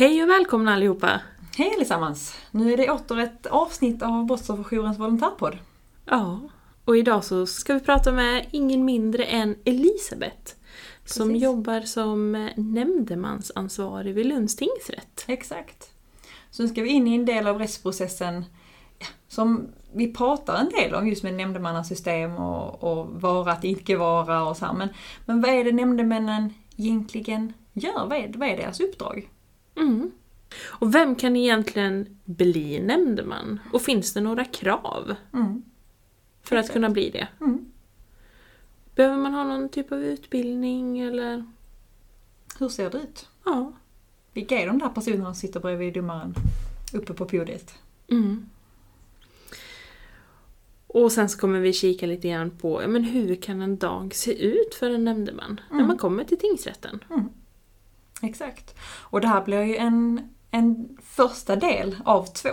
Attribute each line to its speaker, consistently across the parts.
Speaker 1: Hej och välkomna allihopa!
Speaker 2: Hej allesammans! Nu är det åter ett avsnitt av Brottsofferjourens volontärpodd.
Speaker 1: Ja, och idag så ska vi prata med ingen mindre än Elisabeth. Som
Speaker 2: Precis.
Speaker 1: jobbar som nämndemansansvarig vid Lunds tingsrätt.
Speaker 2: Exakt. Så nu ska vi in i en del av rättsprocessen som vi pratar en del om just med nämndemannasystem och, och vara att icke vara och så här. Men, men vad är det nämndemännen egentligen gör? Vad är, vad är deras uppdrag?
Speaker 1: Mm. Och vem kan egentligen bli nämndeman? Och finns det några krav
Speaker 2: Mm.
Speaker 1: för att
Speaker 2: Exakt.
Speaker 1: kunna bli det?
Speaker 2: Mm.
Speaker 1: Behöver man ha någon typ av utbildning eller?
Speaker 2: Hur ser det ut?
Speaker 1: Ja.
Speaker 2: Vilka är de där personerna som sitter bredvid domaren uppe på podiet?
Speaker 1: Mm. Och sen så kommer vi kika lite grann på men hur kan en dag se ut för en nämndeman när
Speaker 2: Mm.
Speaker 1: man kommer till tingsrätten.
Speaker 2: Exakt. Och det här blir ju en, en första del av två.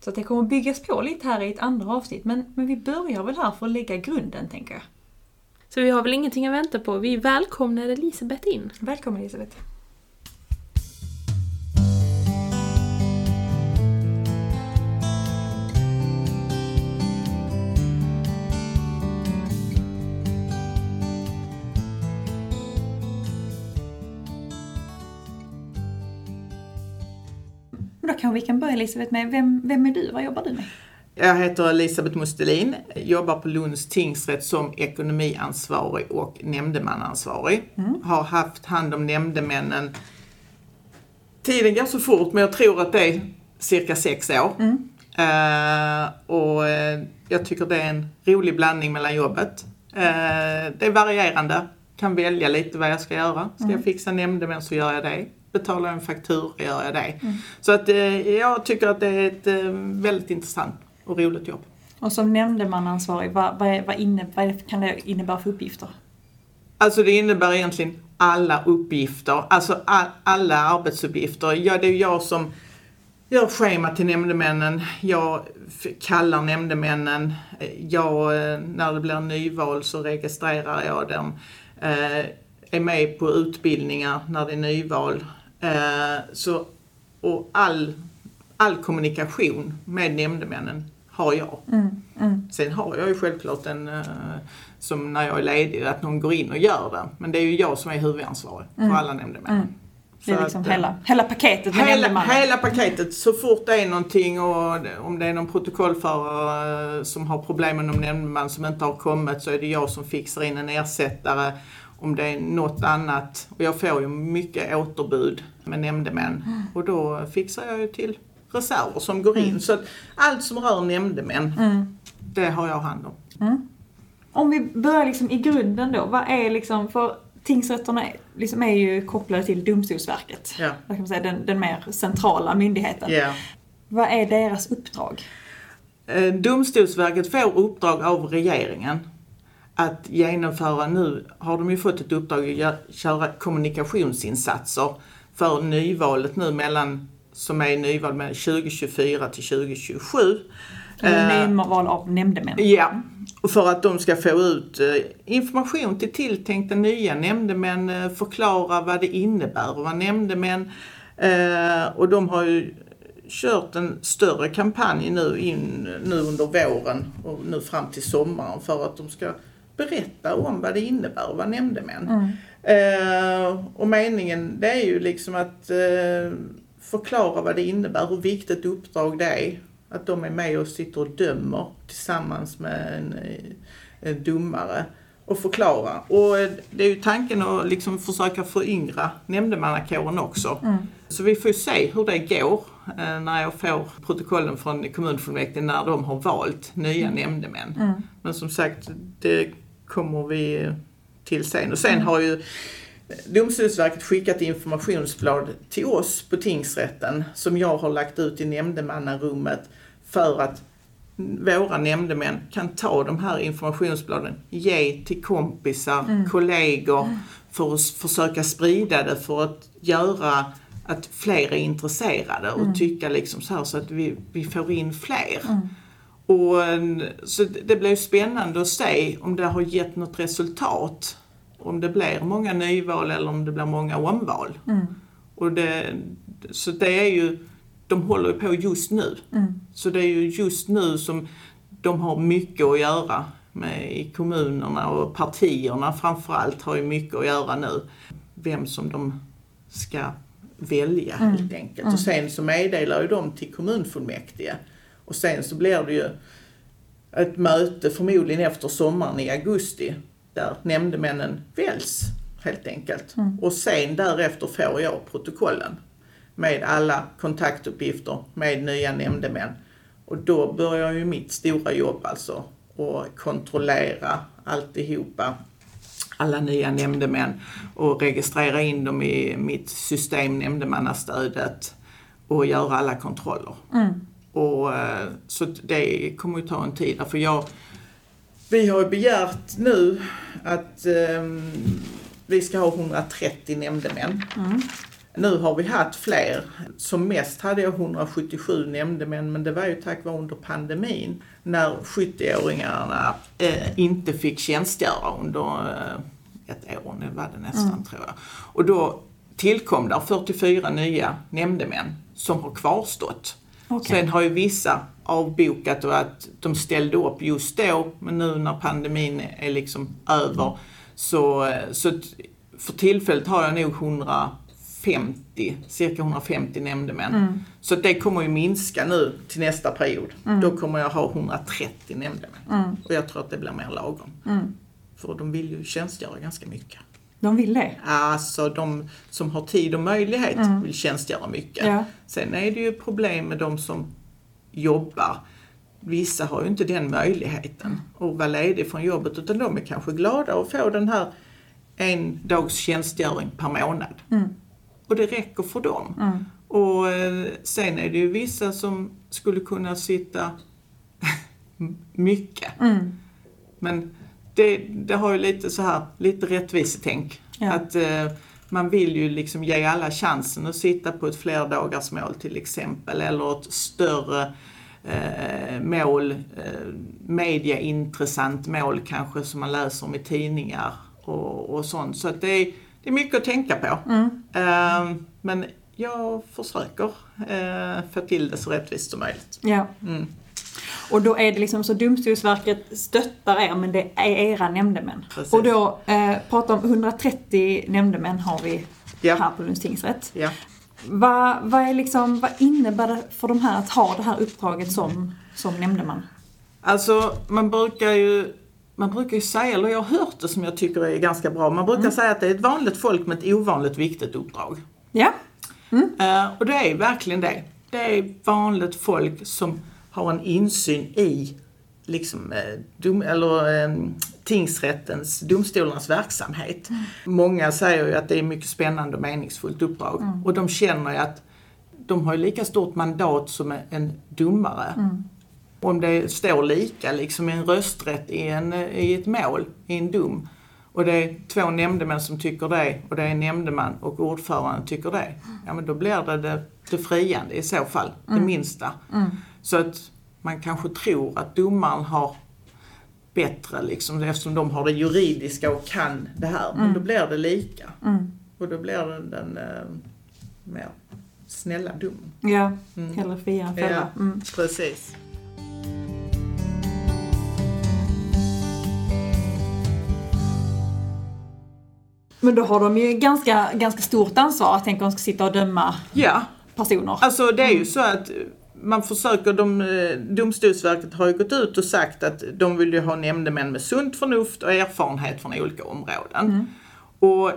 Speaker 2: Så det kommer byggas på lite här i ett andra avsnitt. Men, men vi börjar väl här för att lägga grunden, tänker jag.
Speaker 1: Så vi har väl ingenting att vänta på. Vi välkomnar Elisabeth in.
Speaker 2: Välkommen Elisabeth. Kanske vi kan börja Elisabeth med, vem, vem är du? Vad jobbar du med?
Speaker 3: Jag heter Elisabeth Mustelin, jobbar på Lunds tingsrätt som ekonomiansvarig och nämndemannaansvarig. Har haft hand om nämndemännen. Tiden går så fort men jag tror att det är cirka sex år. Eh, och eh, jag tycker det är en rolig blandning mellan jobbet. Eh, det är varierande. Kan välja lite vad jag ska göra. Ska jag fixa nämndemän så gör jag det. Betalar jag en faktura gör jag det. Så att eh, jag tycker att det är ett eh, väldigt intressant och roligt jobb.
Speaker 2: Och som nämndemannaansvarig, vad, vad, är, vad, inne, vad kan det innebära för uppgifter?
Speaker 3: Alltså det innebär egentligen alla uppgifter, alltså all, alla arbetsuppgifter. Ja, det är jag som gör schema till nämndemännen, jag kallar nämndemännen, jag, eh, när det blir nyval så registrerar jag dem, är med på utbildningar när det är nyval. Eh, så, och all, all kommunikation med nämndemännen har jag. Sen har jag ju självklart en, eh, som när jag är ledig, att någon går in och gör det. Men det är ju jag som är huvudansvarig för alla nämndemän.
Speaker 2: Det är liksom
Speaker 3: att, eh,
Speaker 2: hela, hela paketet med
Speaker 3: Hela, hela paketet. Så fort det är någonting och om det är någon protokollförare som har problem med någon nämndeman som inte har kommit så är det jag som fixar in en ersättare. Om det är något annat. Och jag får ju mycket återbud med nämndemän. Och då fixar jag ju till reserver som går in. Så att allt som rör nämndemän, det har jag hand om.
Speaker 2: Om vi börjar liksom i grunden då, vad är liksom, för tingsrätterna är- liksom är ju kopplade till Domstolsverket.
Speaker 3: Ja.
Speaker 2: Kan man säga, den, den mer centrala myndigheten.
Speaker 3: Ja.
Speaker 2: Vad är deras uppdrag?
Speaker 3: Eh, Domstolsverket får uppdrag av regeringen att genomföra, nu har de ju fått ett uppdrag att köra kommunikationsinsatser för nyvalet nu mellan, som är nyval med 2024 till 2027.
Speaker 2: Uh, val av nämndemän.
Speaker 3: Ja, och för att de ska få ut eh, information till tilltänkta nya nämndemän, eh, förklara vad det innebär att vara nämndemän. Eh, och de har ju kört en större kampanj nu, in, nu under våren och nu fram till sommaren för att de ska berätta om vad det innebär att vara nämndemän. Eh, och meningen det är ju liksom att eh, förklara vad det innebär, hur viktigt uppdrag det är. Att de är med och sitter och dömer tillsammans med en, eh, en domare och förklara. Och eh, det är ju tanken att liksom försöka föryngra nämndemannakåren också. Så vi får ju se hur det går eh, när jag får protokollen från kommunfullmäktige när de har valt nya nämndemän. Men som sagt, det kommer vi till sen. Och sen har ju Domstolsverket skickat informationsblad till oss på tingsrätten som jag har lagt ut i nämndemannarummet för att våra nämndemän kan ta de här informationsbladen, ge till kompisar, kollegor för att försöka sprida det för att göra att fler är intresserade och tycka liksom så här så att vi, vi får in fler. Och, eh, så det blir spännande att se om det har gett något resultat. Om det blir många nyval eller om det blir många omval. Och det, så det är ju, de håller ju på just nu.
Speaker 2: Mm.
Speaker 3: Så det är ju just nu som de har mycket att göra med i kommunerna och partierna framförallt har ju mycket att göra nu. Vem som de ska välja
Speaker 2: Mm.
Speaker 3: helt enkelt. Och sen så meddelar ju de till kommunfullmäktige. Och sen så blir det ju ett möte förmodligen efter sommaren i augusti där nämndemännen väljs helt enkelt. Och sen därefter får jag protokollen med alla kontaktuppgifter med nya nämndemän. Och då börjar ju mitt stora jobb alltså att kontrollera alltihopa, alla nya nämndemän och registrera in dem i mitt system, nämndemannastödet och göra alla kontroller. Och, eh, så det kommer ju ta en tid. För jag, vi har begärt nu att ehm, vi ska ha 130 nämndemän. Nu har vi haft fler. Som mest hade jag 177 nämndemän men det var ju tack vare under pandemin när 70-åringarna eh, inte fick tjänstgöra under eh, ett år, det var det nästan tror jag. Och då tillkom där 44 nya nämndemän som har kvarstått.
Speaker 2: Okej.
Speaker 3: Sen har ju vissa avbokat och att de ställde upp just då men nu när pandemin är liksom över så, så t- för tillfället har jag nog 150, cirka 150 nämndemän. Så det kommer ju minska nu till nästa period. Då kommer jag ha 130 nämndemän. Och jag tror att det blir mer lagom. För de vill ju tjänstgöra ganska mycket.
Speaker 2: De vill det?
Speaker 3: Alltså de som har tid och möjlighet vill tjänstgöra mycket.
Speaker 2: Ja.
Speaker 3: Sen är det ju problem med de som jobbar. Vissa har ju inte den möjligheten att vara ledig från jobbet utan de är kanske glada att få den här en dags tjänstgöring per månad. Och det räcker för dem. Och eh, sen är det ju vissa som skulle kunna sitta mycket. Men det, det har ju lite så här, lite rättvisetänk.
Speaker 2: Ja.
Speaker 3: Att eh, man vill ju liksom ge alla chansen att sitta på ett flerdagarsmål till exempel eller ett större eh, mål, eh, mediaintressant mål kanske som man läser om i tidningar och, och sånt. Så att det, är, det är mycket att tänka på. Eh, men jag försöker eh, få till det så rättvist som möjligt.
Speaker 2: Ja.
Speaker 3: Mm.
Speaker 2: Och då är det liksom så Domstolsverket stöttar er men det är era nämndemän.
Speaker 3: Precis.
Speaker 2: Och då eh, pratar om 130 nämndemän har vi
Speaker 3: Ja.
Speaker 2: här på Lunds tingsrätt.
Speaker 3: Ja.
Speaker 2: Vad, vad, är liksom, vad innebär det för de här att ha det här uppdraget som, som nämndeman?
Speaker 3: Alltså man brukar ju man brukar ju säga, eller jag har hört det som jag tycker är ganska bra, man brukar säga att det är ett vanligt folk med ett ovanligt viktigt uppdrag.
Speaker 2: Ja?
Speaker 3: Eh, och det är verkligen det. Det är vanligt folk som har en insyn i liksom, eh, dom, eller, eh, tingsrättens, domstolarnas verksamhet. Många säger ju att det är mycket spännande och meningsfullt uppdrag. Och de känner ju att de har lika stort mandat som en domare. Om det står lika liksom i en rösträtt i, en, i ett mål, i en dom. Och det är två nämndemän som tycker det och det är en nämndeman och ordföranden tycker det. Ja men då blir det det, det friande i så fall, det minsta. Så att man kanske tror att domaren har bättre liksom eftersom de har det juridiska och kan det här. Men då blir det lika. Och då blir det den eh, mer snälla domen.
Speaker 2: Ja, hellre fria än fälla.
Speaker 3: Ja,
Speaker 2: Mm.
Speaker 3: precis.
Speaker 2: Men då har de ju ganska, ganska stort ansvar. Tänker om de ska sitta och döma
Speaker 3: Ja,
Speaker 2: personer.
Speaker 3: Alltså det är ju så att man försöker, de, eh, Domstolsverket har ju gått ut och sagt att de vill ju ha nämndemän med sunt förnuft och erfarenhet från olika områden. Och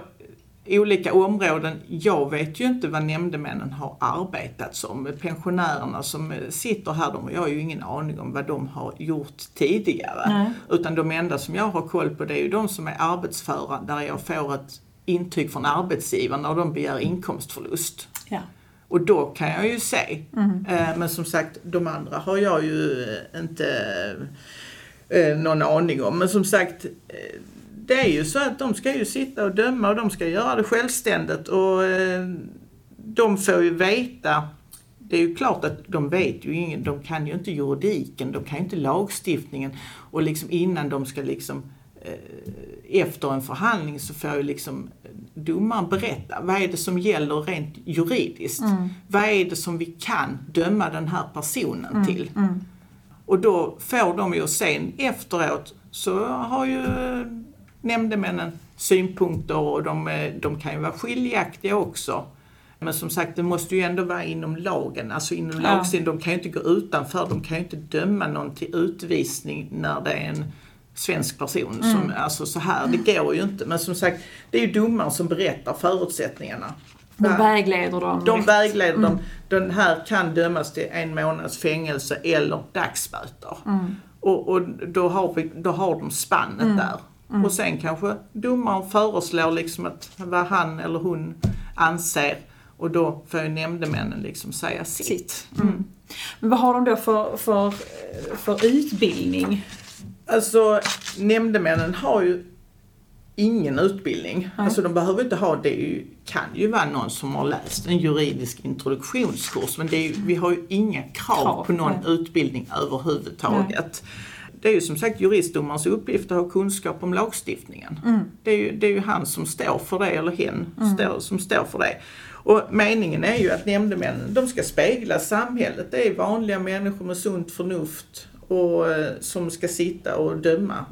Speaker 3: i olika områden, jag vet ju inte vad nämndemännen har arbetat som. Pensionärerna som sitter här, de jag har ju ingen aning om vad de har gjort tidigare.
Speaker 2: Nej.
Speaker 3: Utan de enda som jag har koll på det är ju de som är arbetsföra där jag får ett intyg från arbetsgivaren när de begär inkomstförlust.
Speaker 2: Ja.
Speaker 3: Och då kan jag ju se. Eh, Men som sagt, de andra har jag ju eh, inte eh, någon aning om. Men som sagt, det är ju så att de ska ju sitta och döma och de ska göra det självständigt. Och de får ju veta det är ju klart att de vet ju ingen, de kan ju inte juridiken, de kan ju inte lagstiftningen. Och liksom innan de ska liksom efter en förhandling så får ju liksom domaren berätta vad är det som gäller rent juridiskt. Vad är det som vi kan döma den här personen till. Och då får de ju sen efteråt så har ju nämndemännen synpunkter och de, eh, de kan ju vara skiljaktiga också. Men som sagt, det måste ju ändå vara inom lagen, alltså inom
Speaker 2: Ja.
Speaker 3: lagstiftningen. De kan ju inte gå utanför, de kan ju inte döma någon till utvisning när det är en svensk person. Som, alltså så här, det går ju inte. Men som sagt, det är ju domaren som berättar förutsättningarna.
Speaker 2: De vägleder dem
Speaker 3: De
Speaker 2: rätt.
Speaker 3: vägleder dem. Den här kan dömas till en månads fängelse eller dagsböter. Och, och då, har vi, då har de spannet där. Och sen kanske domaren föreslår liksom att vad han eller hon anser och då får ju nämndemännen liksom säga sitt.
Speaker 2: Sitt. Mm. Men vad har de då för, för, för utbildning?
Speaker 3: Alltså nämndemännen har ju ingen utbildning. Alltså de behöver inte ha det. Ju, kan ju vara någon som har läst en juridisk introduktionskurs men det ju, vi har ju inga krav,
Speaker 2: Krav,
Speaker 3: på någon
Speaker 2: nej.
Speaker 3: utbildning överhuvudtaget. Det är ju som sagt juristdomarens uppgift att ha kunskap om lagstiftningen. Det, är ju, det är ju han som står för det, eller hen står, som står för det. Och meningen är ju att nämndemännen, de ska spegla samhället. Det är vanliga människor med sunt förnuft och eh, som ska sitta och döma.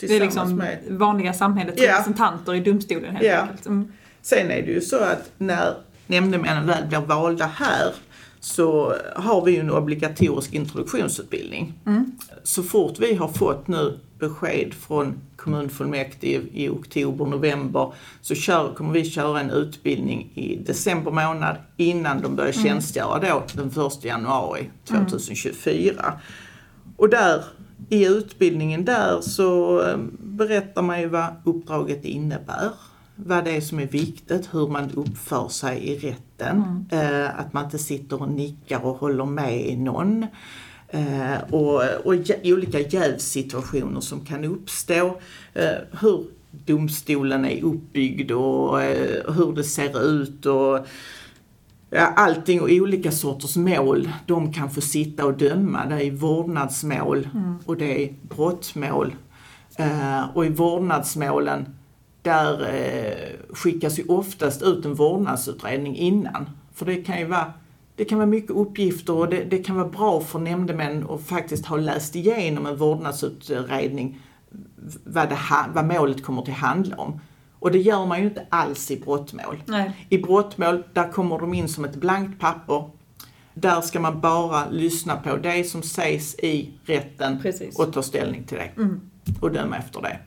Speaker 2: Det är liksom
Speaker 3: med
Speaker 2: vanliga samhällets
Speaker 3: Ja.
Speaker 2: representanter i domstolen helt
Speaker 3: Ja.
Speaker 2: enkelt. Mm.
Speaker 3: Sen är det ju så att när nämndemännen väl blir valda här så har vi ju en obligatorisk introduktionsutbildning. Så fort vi har fått nu besked från kommunfullmäktige i oktober, november så kör, kommer vi köra en utbildning i december månad innan de börjar tjänstgöra då den 1 januari 2024. Och där i utbildningen där så eh, berättar man ju vad uppdraget innebär. Vad det är som är viktigt, hur man uppför sig i rätten. Eh, att man inte sitter och nickar och håller med någon. Eh, och och olika jävssituationer som kan uppstå. Eh, hur domstolen är uppbyggd och hur det ser ut. och allting och olika sorters mål de kan få sitta och döma. Det är vårdnadsmål och det är brottmål. Eh, och i vårdnadsmålen där eh, skickas ju oftast ut en vårdnadsutredning innan. För det kan ju vara, det kan vara mycket uppgifter och det, det kan vara bra för nämndemän att faktiskt ha läst igenom en vårdnadsutredning vad, det, vad målet kommer till handla om. Och det gör man ju inte alls i brottmål.
Speaker 2: Nej.
Speaker 3: I brottmål, där kommer de in som ett blankt papper. Där ska man bara lyssna på det som sägs i rätten
Speaker 2: Precis.
Speaker 3: och ta ställning till det. Och döma efter det.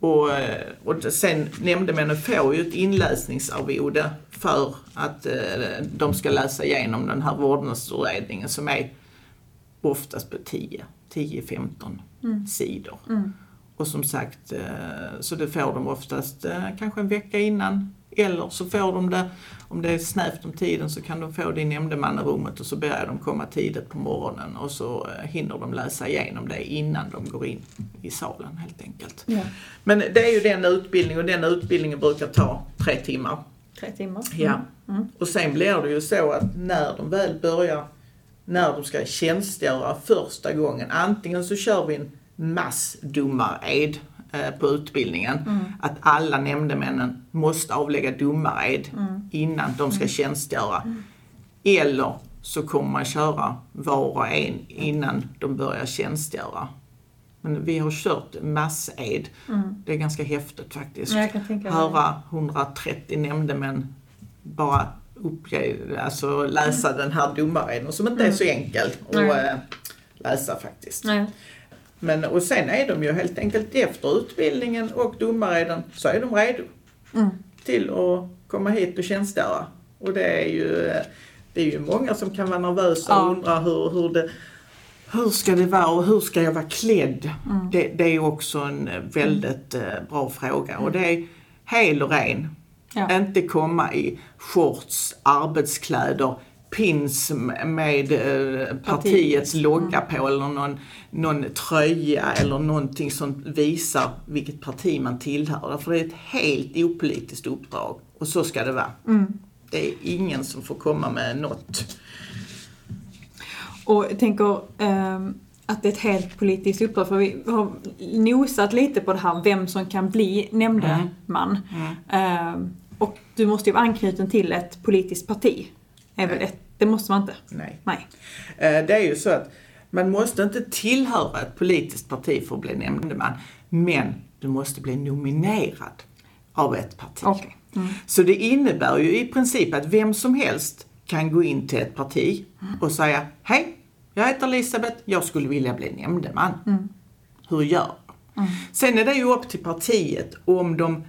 Speaker 3: Och, eh, och det- sen nämndemännen får ju ett inläsningsarvode för att eh, de ska läsa igenom den här vårdnadsutredningen som är oftast på 10, 10-15 sidor. Och som sagt, eh, så det får de oftast eh, kanske en vecka innan. Eller så får de det, om det är snävt om tiden, så kan de få det i nämndemannarummet och så börjar de komma tidigt på morgonen och så eh, hinner de läsa igenom det innan de går in i salen helt enkelt.
Speaker 2: Ja.
Speaker 3: Men det är ju den utbildningen och den utbildningen brukar ta tre timmar.
Speaker 2: Tre timmar.
Speaker 3: Ja. Och sen blir det ju så att när de väl börjar, när de ska tjänstgöra första gången, antingen så kör vi en massdomared eh, på utbildningen, att alla nämndemännen måste avlägga domared innan de ska tjänstgöra. Eller så kommer man köra var och en innan de börjar tjänstgöra. Men vi har kört massed. Det är ganska häftigt faktiskt.
Speaker 2: Ja, jag kan
Speaker 3: Höra 130 nämndemän bara uppge, alltså läsa den här domareden som inte är så enkel att eh, läsa faktiskt.
Speaker 2: Nej.
Speaker 3: Men, och sen är de ju helt enkelt efter utbildningen och domareden så är de redo till att komma hit och tjänstgöra. Och det är ju, det är ju många som kan vara nervösa
Speaker 2: Ja.
Speaker 3: och undra hur, hur det hur ska det vara och hur ska jag vara klädd? Det, det är ju också en väldigt eh, bra fråga och det är hel och ren.
Speaker 2: Ja.
Speaker 3: Inte komma i shorts, arbetskläder, pins med eh, partiets logga på eller någon, någon tröja eller någonting som visar vilket parti man tillhör. För det är ett helt opolitiskt uppdrag och så ska det vara. Det är ingen som får komma med något.
Speaker 2: Och jag tänker, ehm, att det är ett helt politiskt uppdrag. För vi har nosat lite på det här, vem som kan bli nämndeman. Eh, och du måste ju vara anknuten till ett politiskt parti. Är väl ett, det måste man inte?
Speaker 3: Nej.
Speaker 2: Nej.
Speaker 3: Eh, Det är ju så att man måste inte tillhöra ett politiskt parti för att bli nämndeman. Men du måste bli nominerad av ett parti.
Speaker 2: Okej. Mm.
Speaker 3: Så det innebär ju i princip att vem som helst kan gå in till ett parti och säga Hej, jag heter Elisabeth, jag skulle vilja bli nämndeman. Hur gör jag? Sen är det ju upp till partiet om de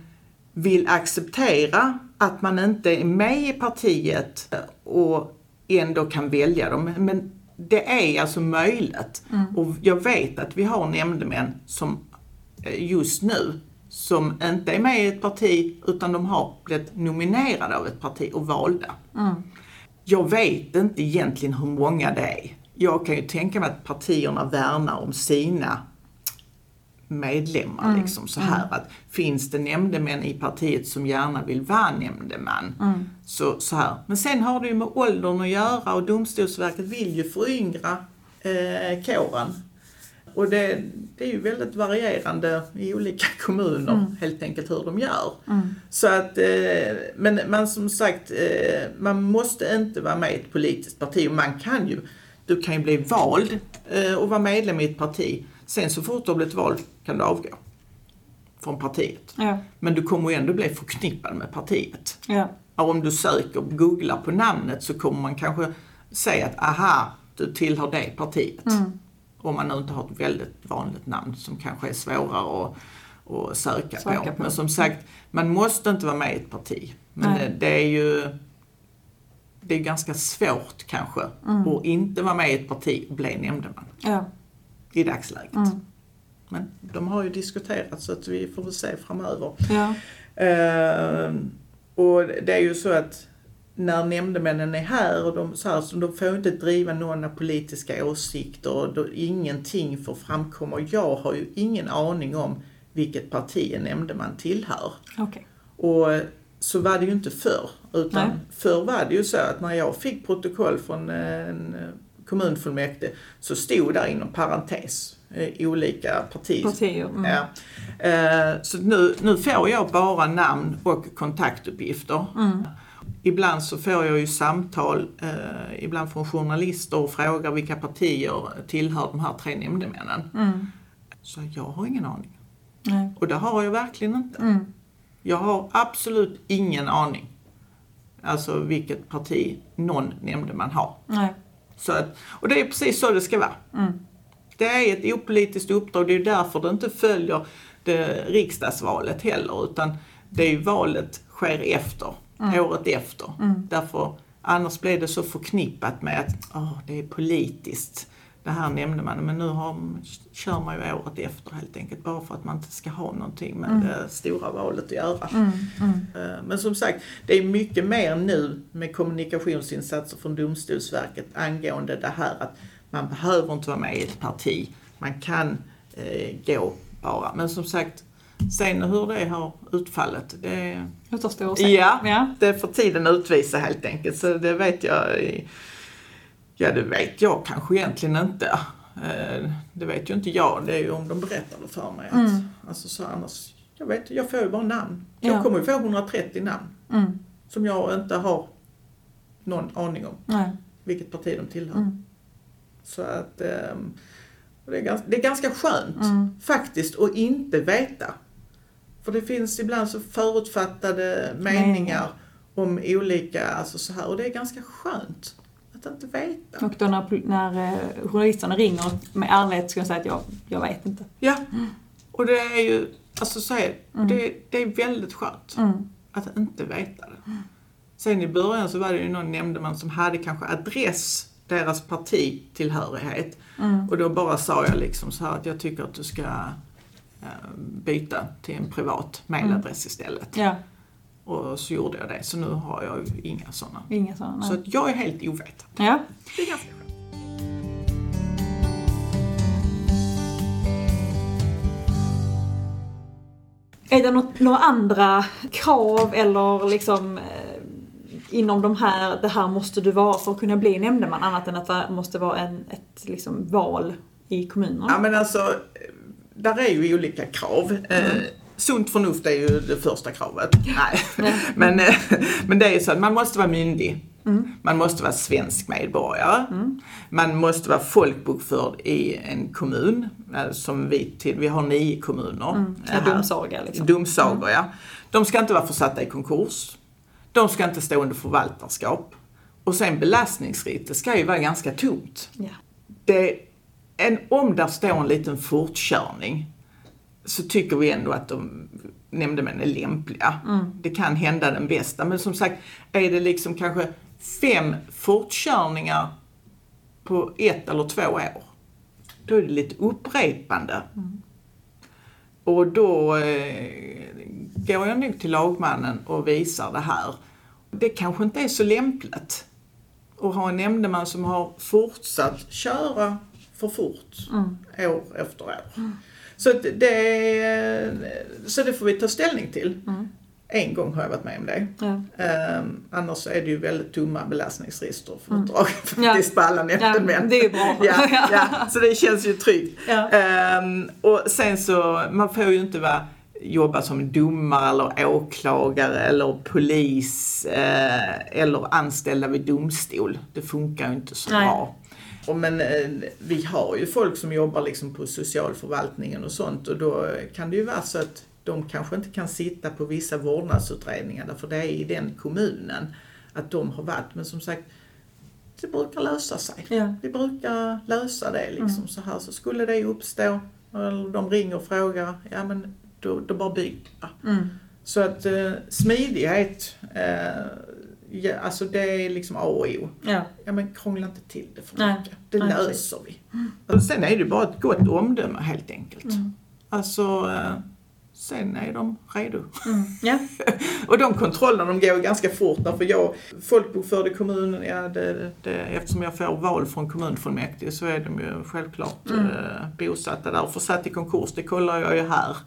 Speaker 3: vill acceptera att man inte är med i partiet och ändå kan välja dem. Men det är alltså möjligt. Och jag vet att vi har nämndemän som eh, just nu som inte är med i ett parti utan de har blivit nominerade av ett parti och valda. Jag vet inte egentligen hur många det är. Jag kan ju tänka mig att partierna värnar om sina medlemmar. Liksom, så här att Finns det nämndemän i partiet som gärna vill vara nämndeman? Så, så här. Men sen har det ju med åldern att göra och Domstolsverket vill ju föryngra eh, kåren. Och det, det är ju väldigt varierande i olika kommuner helt enkelt hur de gör. Så att, eh, men man som sagt, eh, man måste inte vara med i ett politiskt parti och man kan ju, du kan ju bli vald eh, och vara medlem i ett parti. Sen så fort du har blivit vald kan du avgå från partiet.
Speaker 2: Ja.
Speaker 3: Men du kommer ju ändå bli förknippad med partiet.
Speaker 2: Ja.
Speaker 3: Och om du söker och googlar på namnet så kommer man kanske säga att aha, du tillhör det partiet. Om man nu inte har ett väldigt vanligt namn som kanske är svårare att, att söka,
Speaker 2: Söka
Speaker 3: på.
Speaker 2: på.
Speaker 3: Men som sagt, man måste inte vara med i ett parti. Men
Speaker 2: Nej.
Speaker 3: det, är ju det är ganska svårt kanske att inte vara med i ett parti och bli nämndeman
Speaker 2: Ja.
Speaker 3: i dagsläget. Men de har ju diskuterat så att vi får väl se framöver.
Speaker 2: Ja.
Speaker 3: Eh, och det är ju så att när nämndemännen är här och de, så här, så de får inte driva några politiska åsikter och då, ingenting får framkomma. Och jag har ju ingen aning om vilket parti en nämndeman tillhör.
Speaker 2: Okej.
Speaker 3: Och så var det ju inte förr. Utan
Speaker 2: Nej.
Speaker 3: förr var det ju så att när jag fick protokoll från en kommunfullmäktige så stod där inom parentes olika partier.
Speaker 2: Partier. Mm.
Speaker 3: Ja. Eh, så nu, nu får jag bara namn och kontaktuppgifter.
Speaker 2: Mm.
Speaker 3: Ibland så får jag ju samtal, eh, ibland från journalister och frågar vilka partier tillhör de här tre nämndemännen.
Speaker 2: Mm.
Speaker 3: Så jag har ingen aning.
Speaker 2: Nej.
Speaker 3: Och det har jag verkligen inte.
Speaker 2: Mm.
Speaker 3: Jag har absolut ingen aning. Alltså vilket parti någon nämndeman har.
Speaker 2: Nej.
Speaker 3: Så att, och det är precis så det ska vara.
Speaker 2: Mm.
Speaker 3: Det är ett opolitiskt uppdrag, det är därför det inte följer det riksdagsvalet heller utan det är ju valet sker efter, året efter. Därför, annars blir det så förknippat med att åh, det är politiskt det här nämnde man, men nu har, kör man ju året efter helt enkelt bara för att man inte ska ha någonting med det stora valet att göra.
Speaker 2: Mm. Mm.
Speaker 3: Eh, Men som sagt, det är mycket mer nu med kommunikationsinsatser från Domstolsverket angående det här att man behöver inte vara med i ett parti. Man kan eh, gå bara. Men som sagt, sen hur det har utfallit, det,
Speaker 2: Återstår att se.
Speaker 3: Ja.
Speaker 2: ja.
Speaker 3: det får tiden utvisa helt enkelt. Så det vet jag, ja det vet jag kanske egentligen inte. Eh, Det vet ju inte jag, det är ju om de berättar det för mig. Att,
Speaker 2: Mm.
Speaker 3: alltså, så annars, jag vet jag får ju bara namn. Jag
Speaker 2: Ja.
Speaker 3: kommer ju få 130 namn
Speaker 2: Mm.
Speaker 3: som jag inte har någon aning om
Speaker 2: Nej.
Speaker 3: vilket parti de tillhör.
Speaker 2: Mm.
Speaker 3: Så att ehm, det, är ganska, det är ganska skönt
Speaker 2: Mm.
Speaker 3: faktiskt att inte veta. För det finns ibland så förutfattade meningar om olika, alltså så här, och det är ganska skönt att inte veta.
Speaker 2: Och då när, när eh, journalisterna ringer med ärlighet ska jag säga att jag, jag vet inte.
Speaker 3: Ja, och det är ju, alltså så är,
Speaker 2: Mm.
Speaker 3: det, det är väldigt skönt
Speaker 2: Mm.
Speaker 3: att inte veta det. Sen i början så var det ju någon nämndeman som hade kanske adress, deras partitillhörighet.
Speaker 2: Mm.
Speaker 3: Och då bara sa jag liksom så här att jag tycker att du ska eh, byta till en privat mailadress istället.
Speaker 2: Ja,
Speaker 3: Och så gjorde jag det. Så nu har jag ju inga sådana.
Speaker 2: inga sådana.
Speaker 3: Så att jag är helt ovetande.
Speaker 2: Ja.
Speaker 3: Det är ganska skönt.
Speaker 2: Är det något, några andra krav eller liksom eh, inom de här, det här måste du vara för att kunna bli nämndeman annat än att det måste vara en, ett liksom val i kommunerna?
Speaker 3: Ja men alltså, där är ju olika krav. Eh, sunt förnuft är ju det första kravet. Nej. men, eh, men det är så att man måste vara myndig. Man måste vara svensk medborgare. Man måste vara folkbokförd i en kommun. eh, Som vi, till, vi har nio kommuner.
Speaker 2: Mm. Ja, domsaga liksom.
Speaker 3: Domsagor, ja. De ska inte vara försatta i konkurs. De ska inte stå under förvaltarskap. Och sen belastningsfritt, det ska ju vara ganska tomt.
Speaker 2: Ja.
Speaker 3: Det, en, om där står en liten fortkörning så tycker vi ändå att de nämndemän är lämpliga. Det kan hända den bästa. Men som sagt, är det liksom kanske fem fortkörningar på ett eller två år, då är det lite upprepande. Och då eh, går jag nog till lagmannen och visar det här. Det kanske inte är så lämpligt att ha en nämndeman som har fortsatt köra för fort år efter år. Så, att det, så det får vi ta ställning till. En gång har jag varit med om det.
Speaker 2: Ja.
Speaker 3: Ehm, annars är det ju väldigt tomma belastningsregister för mm.
Speaker 2: Ja.
Speaker 3: faktiskt på alla nämndemän.
Speaker 2: det är bra.
Speaker 3: ja, ja, så det känns ju tryggt.
Speaker 2: Ja.
Speaker 3: Ehm, och sen så, man får ju inte vara, jobba som domare eller åklagare eller polis eh, eller anställda vid domstol. Det funkar ju inte så
Speaker 2: Nej.
Speaker 3: bra. Och men eh, vi har ju folk som jobbar liksom på socialförvaltningen och sånt och då kan det ju vara så att de kanske inte kan sitta på vissa vårdnadsutredningar därför det är i den kommunen att de har varit. Men som sagt, det brukar lösa sig.
Speaker 2: Ja.
Speaker 3: Vi brukar lösa det liksom så här. Så skulle det uppstå, eller de ringer och frågar, ja men då, då bara jag.
Speaker 2: Mm.
Speaker 3: Så att eh, smidighet, eh, ja, alltså det är liksom A och O.
Speaker 2: Ja.
Speaker 3: Ja men krångla inte till det för
Speaker 2: Nej.
Speaker 3: mycket. Det
Speaker 2: Nej,
Speaker 3: löser vi. Och sen är det bara ett gott omdöme helt enkelt.
Speaker 2: Mm.
Speaker 3: Alltså, eh, sen är de redo.
Speaker 2: Mm. Ja.
Speaker 3: Och de kontrollerna de går ganska fort därför jag, folkbokförd i kommunen, ja det, det, eftersom jag får val från kommunfullmäktige så är de ju självklart
Speaker 2: Mm.
Speaker 3: eh, bosatta där. Försatt i konkurs, det kollar jag ju här.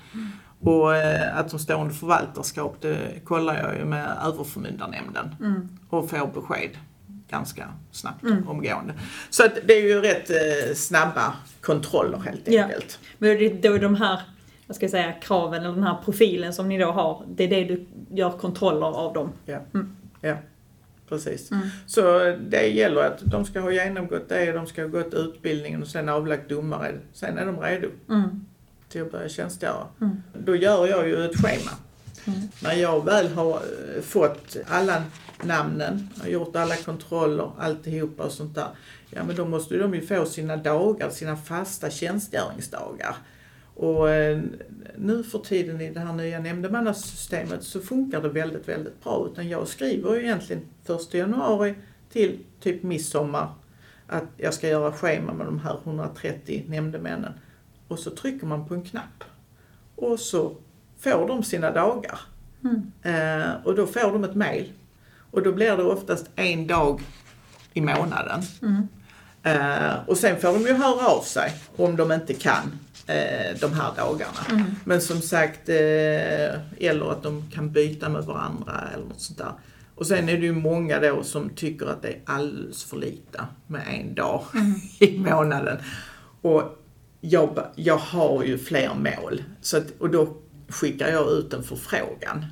Speaker 3: Och eh, att de står under förvaltarskap, det kollar jag ju med överförmyndarnämnden
Speaker 2: Mm.
Speaker 3: och får besked ganska snabbt,
Speaker 2: Mm.
Speaker 3: omgående. Så att det är ju rätt eh, snabba kontroller helt
Speaker 2: Ja.
Speaker 3: enkelt.
Speaker 2: Men det är då de här, vad ska jag säga, kraven eller den här profilen som ni då har, det är det du gör kontroller av dem?
Speaker 3: Ja,
Speaker 2: Mm.
Speaker 3: ja precis.
Speaker 2: Mm.
Speaker 3: Så det gäller att de ska ha genomgått det, de ska ha gått utbildningen och sen avlagt domare. Sen är de redo
Speaker 2: Mm.
Speaker 3: till att börja tjänstgöra.
Speaker 2: Mm.
Speaker 3: Då gör jag ju ett schema.
Speaker 2: Mm.
Speaker 3: När jag väl har eh, fått alla namnen, har gjort alla kontroller, alltihopa och sånt där. Ja men då måste de ju få sina dagar, sina fasta tjänstgöringsdagar. Och eh, nu för tiden i det här nya nämndemannasystemet så funkar det väldigt, väldigt bra. Utan jag skriver ju egentligen 1 januari till typ midsommar att jag ska göra schema med de här 130 nämndemännen. Och så trycker man på en knapp. Och så får de sina dagar.
Speaker 2: Mm.
Speaker 3: Eh, och då får de ett mail. Och då blir det oftast en dag i månaden.
Speaker 2: Mm.
Speaker 3: Eh, och sen får de ju höra av sig om de inte kan eh, de här dagarna.
Speaker 2: Mm.
Speaker 3: Men som sagt, eh, eller att de kan byta med varandra eller något sånt där. Och sen är det ju många då som tycker att det är alldeles för lite med en dag i månaden. Och jag, jag har ju fler mål. Så att, och då skickar jag ut en förfrågan.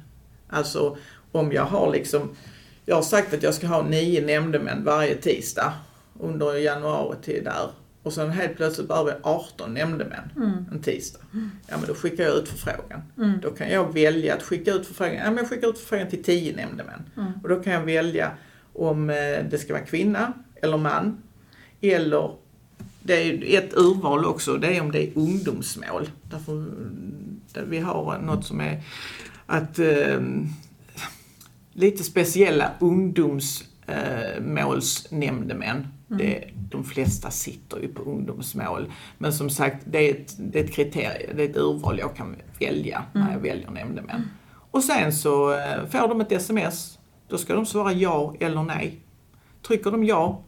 Speaker 3: Alltså om jag har liksom, jag har sagt att jag ska ha nio nämndemän varje tisdag under januari till där. Och sen helt plötsligt behöver jag 18 nämndemän
Speaker 2: Mm.
Speaker 3: en tisdag. Ja men då skickar jag ut förfrågan.
Speaker 2: Mm.
Speaker 3: Då kan jag välja att skicka ut förfrågan. Ja men jag skickar ut förfrågan till 10 nämndemän.
Speaker 2: Mm.
Speaker 3: Och då kan jag välja om eh, det ska vara kvinna eller man. Eller, det är ett urval också, det är om det är ungdomsmål. Därför, där vi har något som är att eh, lite speciella ungdomsmålsnämndemän. Det, de flesta sitter ju på ungdomsmål. Men som sagt, det är ett, det är ett kriterie, det är ett urval jag kan välja när jag väljer nämndemän. Och sen så eh, får de ett sms. Då ska de svara ja eller nej. Trycker de ja,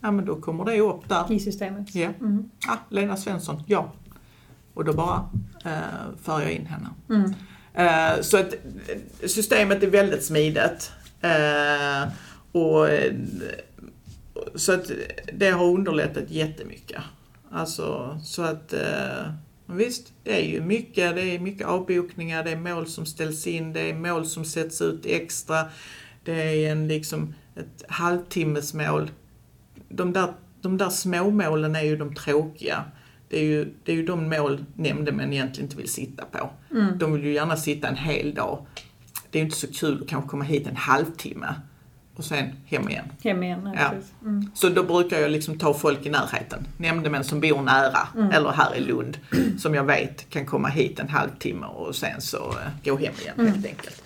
Speaker 3: ja men då kommer det upp där.
Speaker 2: I systemet?
Speaker 3: Ja.
Speaker 2: Mm.
Speaker 3: Ah, Lena Svensson, ja. Och då bara eh, för jag in henne.
Speaker 2: Mm.
Speaker 3: Eh, så att eh, systemet är väldigt smidigt. Eh, och, eh, så att det har underlättat jättemycket. Alltså så att eh, visst, det är ju mycket. Det är mycket avbokningar, det är mål som ställs in, det är mål som sätts ut extra. Det är en liksom ett halvtimmesmål. De där, de där småmålen är ju de tråkiga. Det är ju, det är ju de mål nämndemän egentligen inte vill sitta på.
Speaker 2: Mm.
Speaker 3: De vill ju gärna sitta en hel dag. Det är ju inte så kul att kanske komma hit en halvtimme och sen hem igen.
Speaker 2: Hem igen, ja. Mm.
Speaker 3: Så då brukar jag liksom ta folk i närheten. Nämndemän som bor nära,
Speaker 2: Mm.
Speaker 3: eller här i Lund, som jag vet kan komma hit en halvtimme och sen så eh, gå hem igen
Speaker 2: Mm.
Speaker 3: helt enkelt.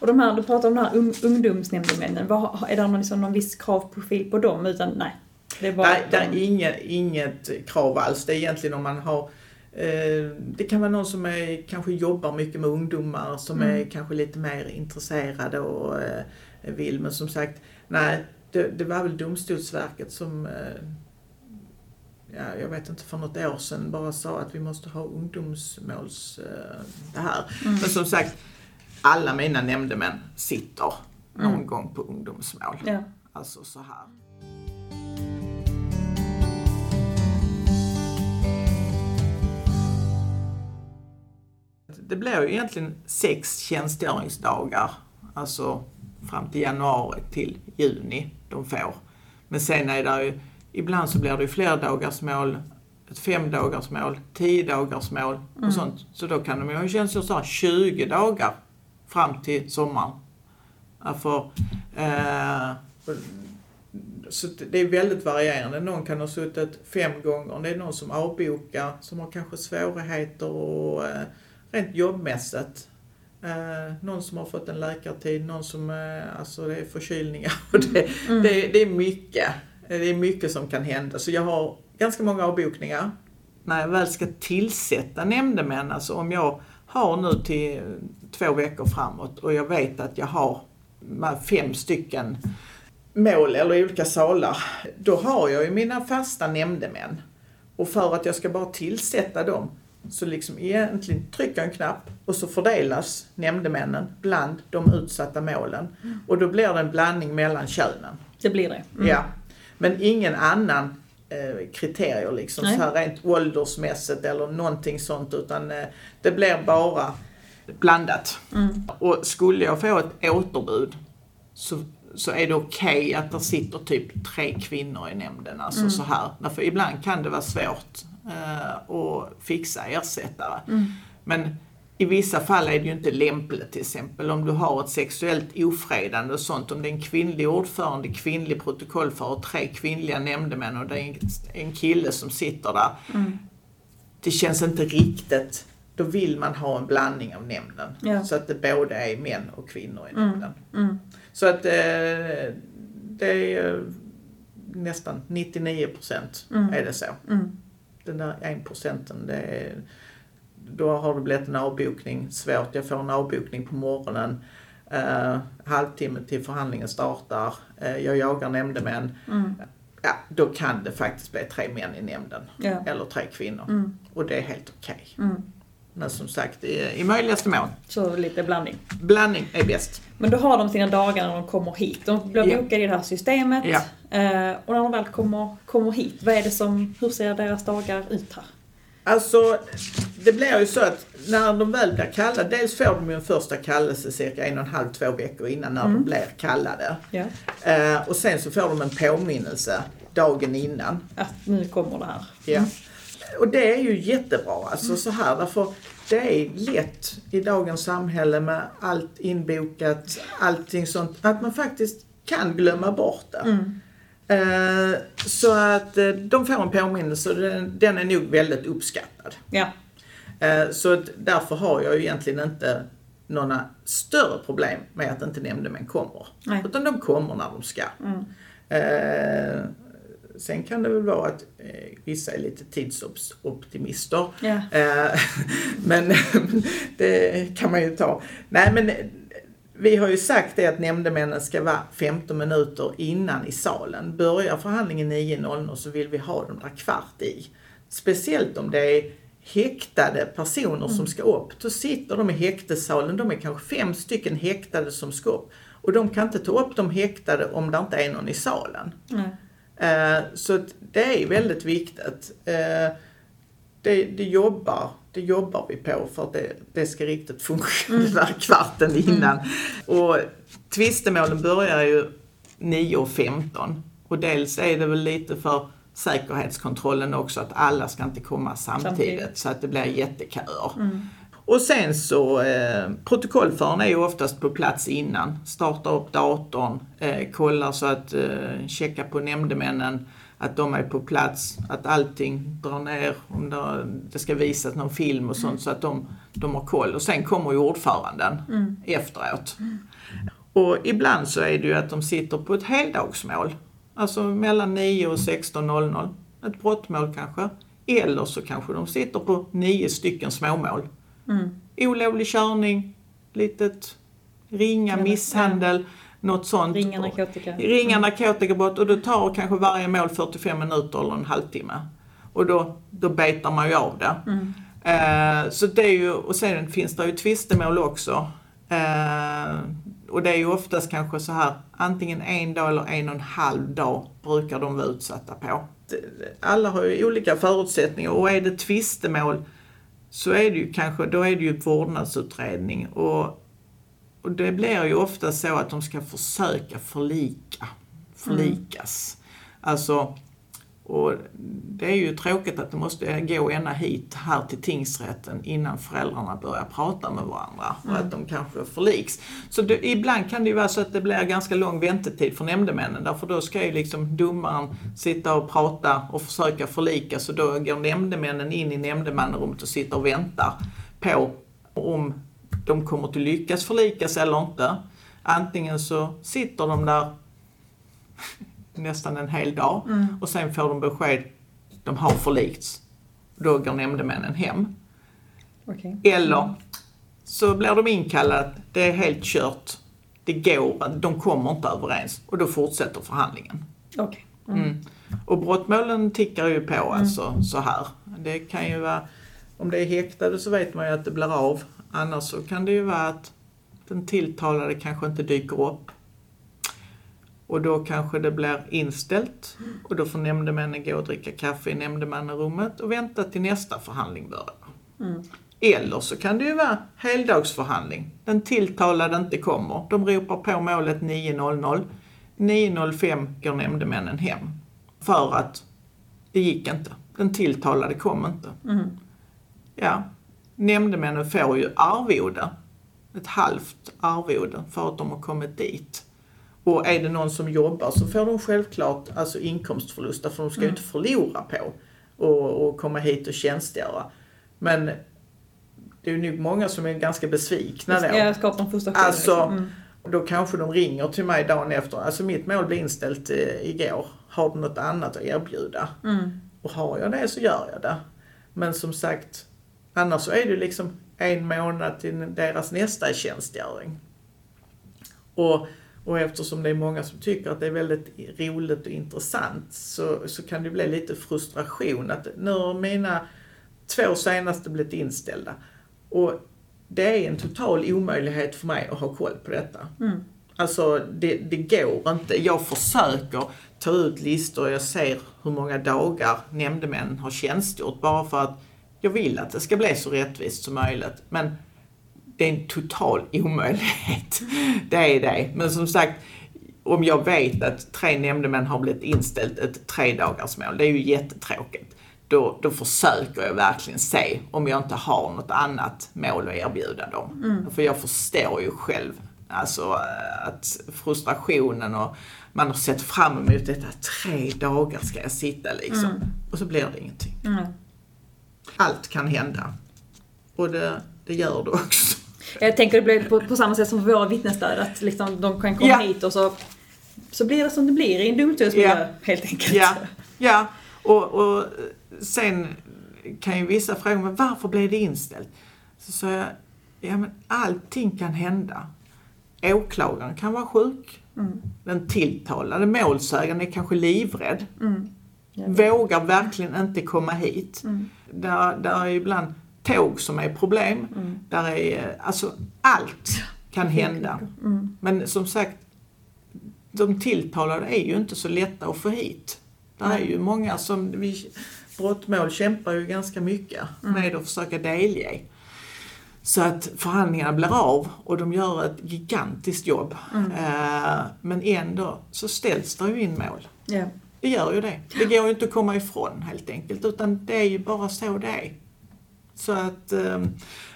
Speaker 2: Och de här, du pratar om de här un, ungdomsnämndemännen, är det någon, liksom, någon viss kravprofil på dem? Utan nej, det är bara
Speaker 3: Nej, det är inget, inget krav alls. Det är egentligen om man har eh, det kan vara någon som är, kanske jobbar mycket med ungdomar som
Speaker 2: Mm.
Speaker 3: är kanske lite mer intresserade och eh, vill. Men som sagt, nej, det, det var väl Domstolsverket som eh, ja, jag vet inte, för något år sedan bara sa att vi måste ha ungdomsmåls eh, det här.
Speaker 2: Mm.
Speaker 3: Men som sagt, alla mina nämndemän sitter någon
Speaker 2: Mm.
Speaker 3: gång på ungdomsmål.
Speaker 2: ja.
Speaker 3: Alltså så här. Det blir ju egentligen sex tjänstgöringsdagar, alltså fram till januari till juni de får. Men sen är det ju, ibland så blir det ju fler dagars mål, ett fem dagars mål, tio dagars mål och
Speaker 2: Mm.
Speaker 3: sånt. Så då kan de ju tjänstgöring så här 20 dagar fram till sommaren. Ja, för, eh, så det är väldigt varierande. Någon kan ha suttit fem gånger. Det är någon som avbokar, som har kanske svårigheter och eh, rent jobbmässigt. Eh, någon som har fått en läkartid, någon som, eh, alltså det är förkylningar. Det,
Speaker 2: Mm.
Speaker 3: det, det är mycket. Det är mycket som kan hända. Så jag har ganska många avbokningar. När jag väl ska tillsätta nämndemän, alltså om jag har nu till två veckor framåt och jag vet att jag har fem stycken mål eller olika salar, då har jag ju mina fasta nämndemän. Och för att jag ska bara tillsätta dem så liksom egentligen trycker en knapp och så fördelas nämndemännen bland de utsatta målen. Och då blir det en blandning mellan könen.
Speaker 2: Det blir det. Mm.
Speaker 3: Ja. Men ingen annan eh, kriterier liksom
Speaker 2: Nej.
Speaker 3: så här rent åldersmässigt eller någonting sånt utan eh, det blir bara blandat.
Speaker 2: Mm.
Speaker 3: Och skulle jag få ett återbud så, så är det okej att det sitter typ tre kvinnor i nämnden. Alltså
Speaker 2: Mm.
Speaker 3: så här. Därför ibland kan det vara svårt eh, att fixa ersättare.
Speaker 2: Mm.
Speaker 3: Men i vissa fall är det ju inte lämpligt till exempel om du har ett sexuellt ofredande och sånt. Om det är en kvinnlig ordförande, kvinnlig protokollförare, tre kvinnliga nämndemän och det är en, en kille som sitter där.
Speaker 2: Mm.
Speaker 3: Det känns inte riktigt. Då vill man ha en blandning av nämnden.
Speaker 2: Ja.
Speaker 3: Så att det både är män och kvinnor i
Speaker 2: Mm.
Speaker 3: nämnden.
Speaker 2: Mm.
Speaker 3: Så att eh, det är nästan 99 procent
Speaker 2: Mm.
Speaker 3: är det så. Den där 1 procenten, det är, då har det blivit en avbokning svårt. Jag får en avbokning på morgonen. Eh, halvtimme till förhandlingen startar. Eh, jag jagar nämndemän.
Speaker 2: Mm.
Speaker 3: Ja, då kan det faktiskt bli tre män i nämnden.
Speaker 2: Ja.
Speaker 3: Eller tre kvinnor.
Speaker 2: Mm.
Speaker 3: Och det är helt okej.
Speaker 2: Mm.
Speaker 3: Men som sagt, i, i möjligaste mån.
Speaker 2: Så lite blandning.
Speaker 3: Blandning är bäst.
Speaker 2: Men då har de sina dagar när de kommer hit. De blir
Speaker 3: Ja.
Speaker 2: bokade i det här systemet. Eh, och när de väl kommer, kommer hit, vad är det som, hur ser deras dagar ut här?
Speaker 3: Alltså, det blir ju så att när de väl blir kallade, dels får de ju en första kallelse cirka en och en halv, två veckor innan när
Speaker 2: Mm.
Speaker 3: de blir kallade.
Speaker 2: Ja.
Speaker 3: Eh, och sen så får de en påminnelse dagen innan.
Speaker 2: Att nu kommer det här.
Speaker 3: Ja. Och det är ju jättebra alltså så här därför det är lätt i dagens samhälle med allt inbokat, allting sånt, att man faktiskt kan glömma bort det.
Speaker 2: Mm.
Speaker 3: Eh, så att eh, de får en påminnelse och den, den är nog väldigt uppskattad.
Speaker 2: Ja.
Speaker 3: Eh, Så att därför har jag ju egentligen inte några större problem med att inte nämndemän kommer.
Speaker 2: Nej.
Speaker 3: Utan de kommer när de ska.
Speaker 2: Mm.
Speaker 3: Sen kan det väl vara att eh, vissa är lite tidsoptimister.
Speaker 2: Ja.
Speaker 3: Eh, men det kan man ju ta. Nej men eh, vi har ju sagt det att nämndemännen ska vara 15 minuter innan i salen. Börjar förhandlingen 9.00 så vill vi ha dem där kvart i. Speciellt om det är häktade personer som ska upp. Då sitter de i häktessalen, de är kanske fem stycken häktade som ska upp. Och de kan inte ta upp de häktade om det inte är någon i salen.
Speaker 2: Nej.
Speaker 3: Eh, så det är väldigt viktigt. Eh, det, det, jobbar, det jobbar vi på för att det, det ska riktigt funka mm. den där kvarten innan. Mm. Och tvistemålen börjar ju 9.15 och dels är det väl lite för säkerhetskontrollen också att alla ska inte komma samtidigt, samtidigt. så att det blir jätteköer. Mm. Och sen så, eh, protokollföraren är ju oftast på plats innan. Startar upp datorn, eh, kollar så att, eh, checka på nämndemännen, att de är på plats, att allting drar ner, om det, det ska visas någon film och sånt, mm. så att de, de har koll. Och sen kommer ju ordföranden mm. efteråt. Mm. Och ibland så är det ju att de sitter på ett heldagsmål. Alltså mellan 9 och 16.00. Ett brottmål kanske. Eller så kanske de sitter på nio stycken småmål. Mm. Olovlig körning, litet ringa misshandel, något sånt.
Speaker 2: Ringa narkotika.
Speaker 3: Ringa mm. narkotikabrott och då tar kanske varje mål 45 minuter eller en halvtimme. Och då, då betar man ju av det. Mm. Eh, så det är ju, och sen finns det ju tvistemål också. Eh, och det är ju oftast kanske så här, antingen en dag eller en och en halv dag brukar de vara utsatta på. Alla har ju olika förutsättningar och är det tvistemål så är det ju kanske, då är det ju vårdnadsutredning och, och det blir ju ofta så att de ska försöka förlika, förlikas. Mm. Alltså och det är ju tråkigt att det måste gå ända hit, här till tingsrätten, innan föräldrarna börjar prata med varandra och mm. att de kanske förliks. Så det, ibland kan det ju vara så att det blir ganska lång väntetid för nämndemännen därför då ska ju liksom domaren sitta och prata och försöka förlika så då går nämndemännen in i nämndemannarummet och sitter och väntar på om de kommer att lyckas förlikas eller inte. Antingen så sitter de där nästan en hel dag mm. och sen får de besked, de har förlikts. Då går nämndemännen hem. Okay. Eller så blir de inkallade, det är helt kört, det går, de kommer inte överens och då fortsätter förhandlingen.
Speaker 2: Okay. Mm. Mm.
Speaker 3: Och brottmålen tickar ju på mm. alltså så här. Det kan ju vara, om det är häktade så vet man ju att det blir av. Annars så kan det ju vara att den tilltalade kanske inte dyker upp. Och då kanske det blir inställt och då får nämndemännen gå och dricka kaffe i nämndemannarummet och vänta till nästa förhandling börjar. Mm. Eller så kan det ju vara heldagsförhandling. Den tilltalade inte kommer. De ropar på målet 9.00. 9.05 går nämndemännen hem. För att det gick inte. Den tilltalade kom inte. Mm. Ja, nämndemännen får ju arvode. Ett halvt arvode för att de har kommit dit. Och är det någon som jobbar så får de självklart alltså inkomstförlust, för de ska ju mm. inte förlora på att komma hit och tjänstgöra. Men det är nog många som är ganska besvikna då.
Speaker 2: Ja, skapar en frustration.
Speaker 3: Alltså, liksom. mm. då kanske de ringer till mig dagen efter. Alltså mitt mål blev inställt eh, igår. Har du något annat att erbjuda? Mm. Och har jag det så gör jag det. Men som sagt, annars så är det liksom en månad till deras nästa tjänstgöring. Och och eftersom det är många som tycker att det är väldigt roligt och intressant så, så kan det bli lite frustration att nu har mina två senaste blivit inställda. Och det är en total omöjlighet för mig att ha koll på detta. Mm. Alltså det, det går inte. Jag försöker ta ut listor och jag ser hur många dagar nämndemännen har tjänstgjort bara för att jag vill att det ska bli så rättvist som möjligt. Men det är en total omöjlighet. Det är det. Men som sagt, om jag vet att tre nämndemän har blivit inställt ett tre dagars mål, det är ju jättetråkigt. Då, då försöker jag verkligen se om jag inte har något annat mål att erbjuda dem. Mm. För jag förstår ju själv alltså, att frustrationen och man har sett fram emot detta, tre dagar ska jag sitta liksom. Mm. Och så blir det ingenting. Mm. Allt kan hända. Och det, det gör det också.
Speaker 2: Jag tänker det blir på, på samma sätt som för våra vittnesstöd, att liksom de kan komma ja. hit och så, så blir det som det blir i en domstolsmiljö ja. helt enkelt.
Speaker 3: Ja, ja. Och, och sen kan ju vissa fråga, men varför blev det inställt? Så sa jag, ja men allting kan hända. Åklagaren kan vara sjuk. Mm. Den tilltalade målsägaren är kanske livrädd. Mm. Vågar verkligen inte komma hit. Mm. Där, där är ibland tåg som är problem. Mm. Där är, alltså allt kan hända. Mm. Men som sagt, de tilltalade är ju inte så lätta att få hit. Det är ju många som, vi, brottmål kämpar ju ganska mycket med att försöka delge. Så att förhandlingarna blir av och de gör ett gigantiskt jobb. Eh, men ändå så ställs det ju in mål.
Speaker 2: Ja.
Speaker 3: Det gör ju det. Det går ju inte att komma ifrån helt enkelt utan det är ju bara så det är. Så att, eh,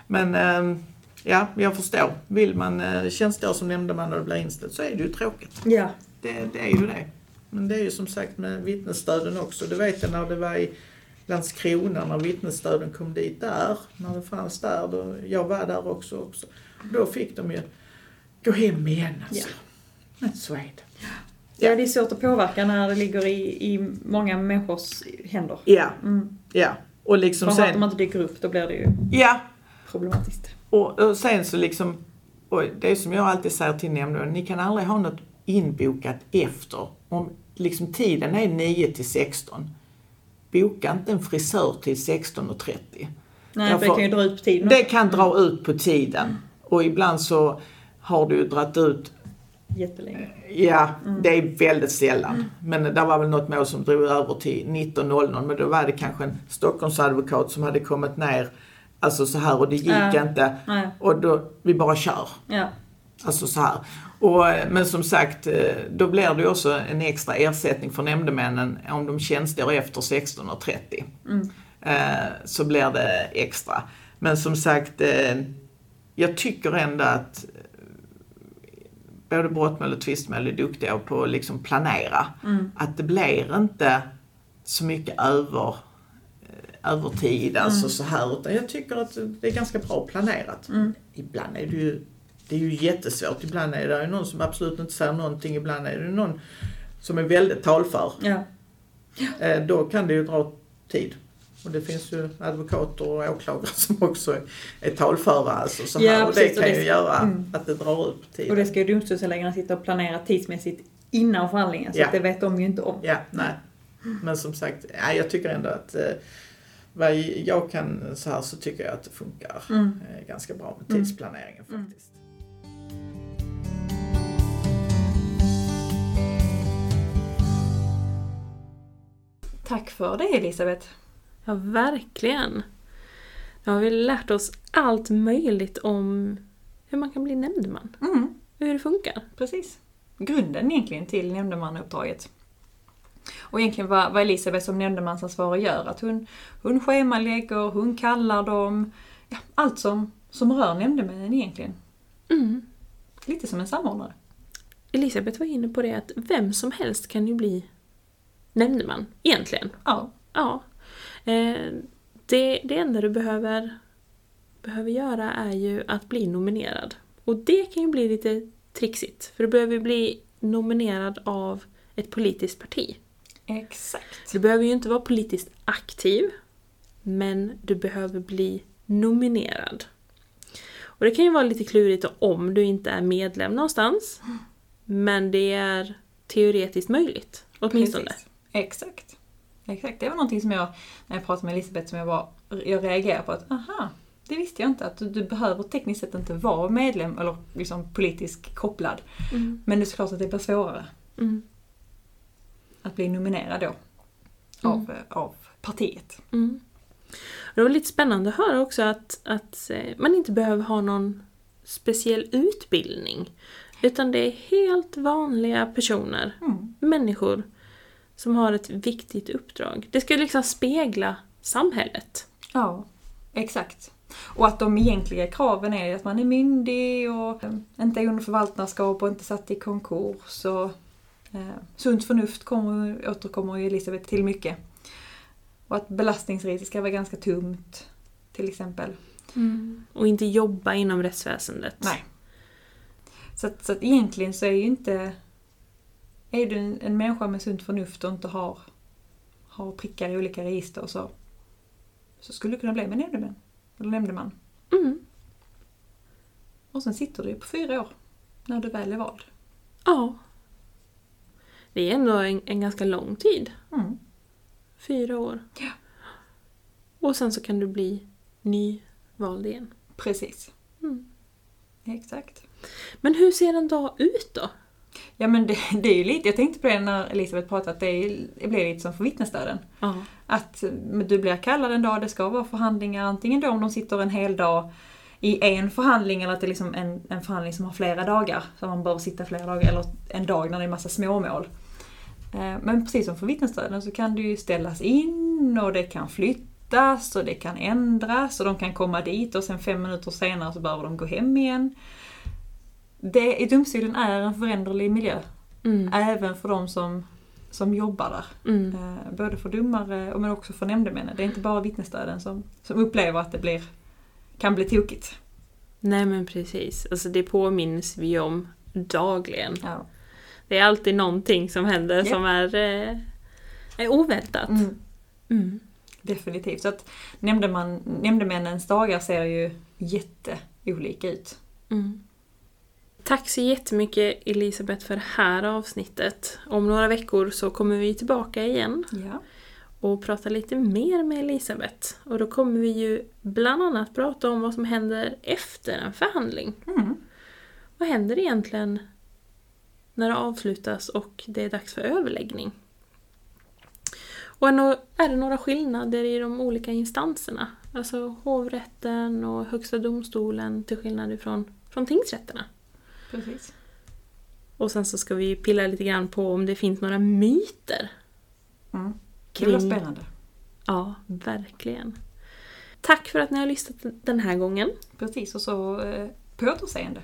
Speaker 3: men eh, ja, jag förstår. Vill man eh, tjänstgöra som nämndeman och det blir inställt så är det ju tråkigt.
Speaker 2: Ja.
Speaker 3: Det, det är ju det. Men det är ju som sagt med vittnesstöden också. Det vet jag när det var i Landskrona när vittnesstöden kom dit där. När det fanns där. Då, jag var där också. också. Då fick de ju gå hem igen alltså. Men så är det.
Speaker 2: ja, det är svårt att påverka när det ligger i, i många människors händer.
Speaker 3: Ja,
Speaker 2: Mm.
Speaker 3: ja. Och liksom
Speaker 2: Framförallt om
Speaker 3: sen...
Speaker 2: man inte dyker upp, då blir det ju
Speaker 3: Ja,
Speaker 2: problematiskt.
Speaker 3: och, och sen så liksom... Och det är som jag alltid säger till nämnden, ni kan aldrig ha något inbokat efter. Om liksom tiden är 9 till 16. Boka inte en frisör till 16.30.
Speaker 2: Nej,
Speaker 3: Jag
Speaker 2: för det kan ju dra ut på tiden.
Speaker 3: Det kan dra ut på tiden. Och ibland så har du dragit ut,
Speaker 2: Jättelänge.
Speaker 3: ja det är väldigt sällan. Men det var väl något mål som drog över till 19.00 men då var det kanske en Stockholmsadvokat som hade kommit ner Alltså så här och det gick
Speaker 2: Ja.
Speaker 3: inte.
Speaker 2: Nej.
Speaker 3: Och då, vi bara kör.
Speaker 2: Ja.
Speaker 3: Alltså så här. Och, men som sagt, eh, då blir det också en extra ersättning för nämndemännen om de tjänstgör efter 16.30.
Speaker 2: Mm.
Speaker 3: Eh, så blir det extra. Men som sagt, eh, jag tycker ändå att både brottmål och tvistmål är duktiga på att liksom planera.
Speaker 2: Mm.
Speaker 3: Att det blir inte så mycket över eh, övertid, alltså så här. Utan jag tycker att det är ganska bra planerat.
Speaker 2: Mm.
Speaker 3: Ibland är det ju, det är ju jättesvårt. Ibland är det någon som absolut inte säger någonting. Ibland är det någon som är väldigt talför.
Speaker 2: Ja.
Speaker 3: Eh, då kan det ju dra tid. Och det finns ju advokater och åklagare som också är, talföra. Alltså, så här.
Speaker 2: Ja,
Speaker 3: och det
Speaker 2: precis, och
Speaker 3: kan
Speaker 2: det-
Speaker 3: ju göra
Speaker 2: mm.
Speaker 3: att det drar ut på tiden.
Speaker 2: Och det ska ju domstolsläggarna sitta och planera tidsmässigt innan förhandlingen. Så
Speaker 3: Ja.
Speaker 2: att det vet de ju inte om.
Speaker 3: Ja, nej. Men som sagt, ja, jag tycker ändå att eh, vad jag kan så här så tycker jag att det funkar
Speaker 2: Mm.
Speaker 3: eh, ganska bra med
Speaker 2: Mm.
Speaker 3: tidsplaneringen
Speaker 2: Mm.
Speaker 3: faktiskt.
Speaker 2: Tack för det Elisabeth.
Speaker 1: Ja, verkligen. Nu har vi lärt oss allt möjligt om hur man kan bli nämndeman.
Speaker 2: Mm.
Speaker 1: Hur det funkar.
Speaker 2: Precis. Grunden egentligen till nämndemannauppdraget. Och egentligen vad, vad Elisabeth som nämndemansansvarig gör, att hon, hon schemalägger, hon kallar dem, ja, allt som, som rör nämndemännen egentligen.
Speaker 1: Mm.
Speaker 2: Lite som en samordnare.
Speaker 1: Elisabeth var inne på det att vem som helst kan ju bli nämndeman, egentligen.
Speaker 2: Ja.
Speaker 1: Ja. Eh, det, det enda du behöver, behöver göra är ju att bli nominerad. Och det kan ju bli lite trixigt, för du behöver ju bli nominerad av ett politiskt parti.
Speaker 2: Exakt.
Speaker 1: Du behöver ju inte vara politiskt aktiv, men du behöver bli nominerad. Och det kan ju vara lite klurigt om du inte är medlem någonstans, men det är teoretiskt möjligt, åtminstone.
Speaker 2: Precis. Exakt. Exakt. Det var någonting som jag, när jag pratade med Elisabeth, som jag, var, jag reagerade på att aha, det visste jag inte. Att du, du behöver tekniskt sett inte vara medlem eller liksom politiskt kopplad.
Speaker 1: Mm.
Speaker 2: Men det är såklart att det blir svårare
Speaker 1: Mm.
Speaker 2: att bli nominerad då. Av, eh, av partiet.
Speaker 1: Mm. Det var lite spännande att höra också att, att eh, man inte behöver ha någon speciell utbildning. Utan det är helt vanliga personer,
Speaker 2: Mm.
Speaker 1: människor, som har ett viktigt uppdrag. Det ska liksom spegla samhället.
Speaker 2: Ja, exakt. Och att de egentliga kraven är att man är myndig och eh, inte är under förvaltarskap och inte satt i konkurs. Och, eh, sunt förnuft kommer, återkommer ju Elisabeth till mycket. Och att belastningsregistret ska vara ganska tungt, till exempel.
Speaker 1: Och inte jobba inom rättsväsendet.
Speaker 2: Nej. Så att, så att egentligen så är ju inte... Är du en, en människa med sunt förnuft och inte har, har prickar i olika register så, så skulle du kunna bli med nämndeman. Eller nämndeman.
Speaker 1: Mm.
Speaker 2: Och sen sitter du ju på fyra år när du väl är vald.
Speaker 1: Ja. Det är ändå en, en ganska lång tid.
Speaker 2: Mm.
Speaker 1: Fyra år.
Speaker 2: Ja.
Speaker 1: Och sen så kan du bli nyvald igen.
Speaker 2: Precis.
Speaker 1: Mm.
Speaker 2: Exakt.
Speaker 1: Men hur ser en dag ut då?
Speaker 2: Ja men det, det är ju lite, jag tänkte på det när Elisabeth pratade, att det, är, det blir lite som för vittnesstöden.
Speaker 1: Ja.
Speaker 2: Att du blir kallad en dag, det ska vara förhandlingar, antingen då om de sitter en hel dag i en förhandling eller att det är liksom en, en förhandling som har flera dagar, så man behöver sitta flera dagar, eller en dag när det är massa småmål. Eh, Men precis som för vittnesstöden så kan det ju ställas in och det kan flyttas och det kan ändras och de kan komma dit och sen fem minuter senare så behöver de gå hem igen. Det, I domstolen är en föränderlig miljö,
Speaker 1: Mm.
Speaker 2: även för de som, som jobbar där.
Speaker 1: Mm.
Speaker 2: Eh, Både för domare och men också för nämndemännen. Det är inte bara vittnesstöden som, som upplever att det blir, kan bli tokigt.
Speaker 1: Nej men precis, alltså det påminns vi om dagligen.
Speaker 2: Ja.
Speaker 1: Det är alltid någonting som händer
Speaker 2: Ja.
Speaker 1: som är, eh, är oväntat.
Speaker 2: Mm,
Speaker 1: Mm.
Speaker 2: definitivt. Så att nämndeman, nämndemännens dagar ser ju jätteolika ut.
Speaker 1: Mm. Tack så jättemycket Elisabeth för det här avsnittet. Om några veckor så kommer vi tillbaka igen
Speaker 2: Ja.
Speaker 1: och prata lite mer med Elisabeth. Och då kommer vi ju bland annat prata om vad som händer efter en förhandling.
Speaker 2: Mm.
Speaker 1: Vad händer egentligen när det avslutas och det är dags för överläggning? Och är det några skillnader i de olika instanserna? Alltså hovrätten och Högsta domstolen till skillnad ifrån från tingsrätterna.
Speaker 2: Precis.
Speaker 1: Och sen så ska vi pilla lite grann på om det finns några myter.
Speaker 2: Mm. Det blir
Speaker 1: Kring-
Speaker 2: spännande.
Speaker 1: Ja, verkligen. Tack för att ni har lyssnat den här gången.
Speaker 2: Precis, och så eh, på återseende.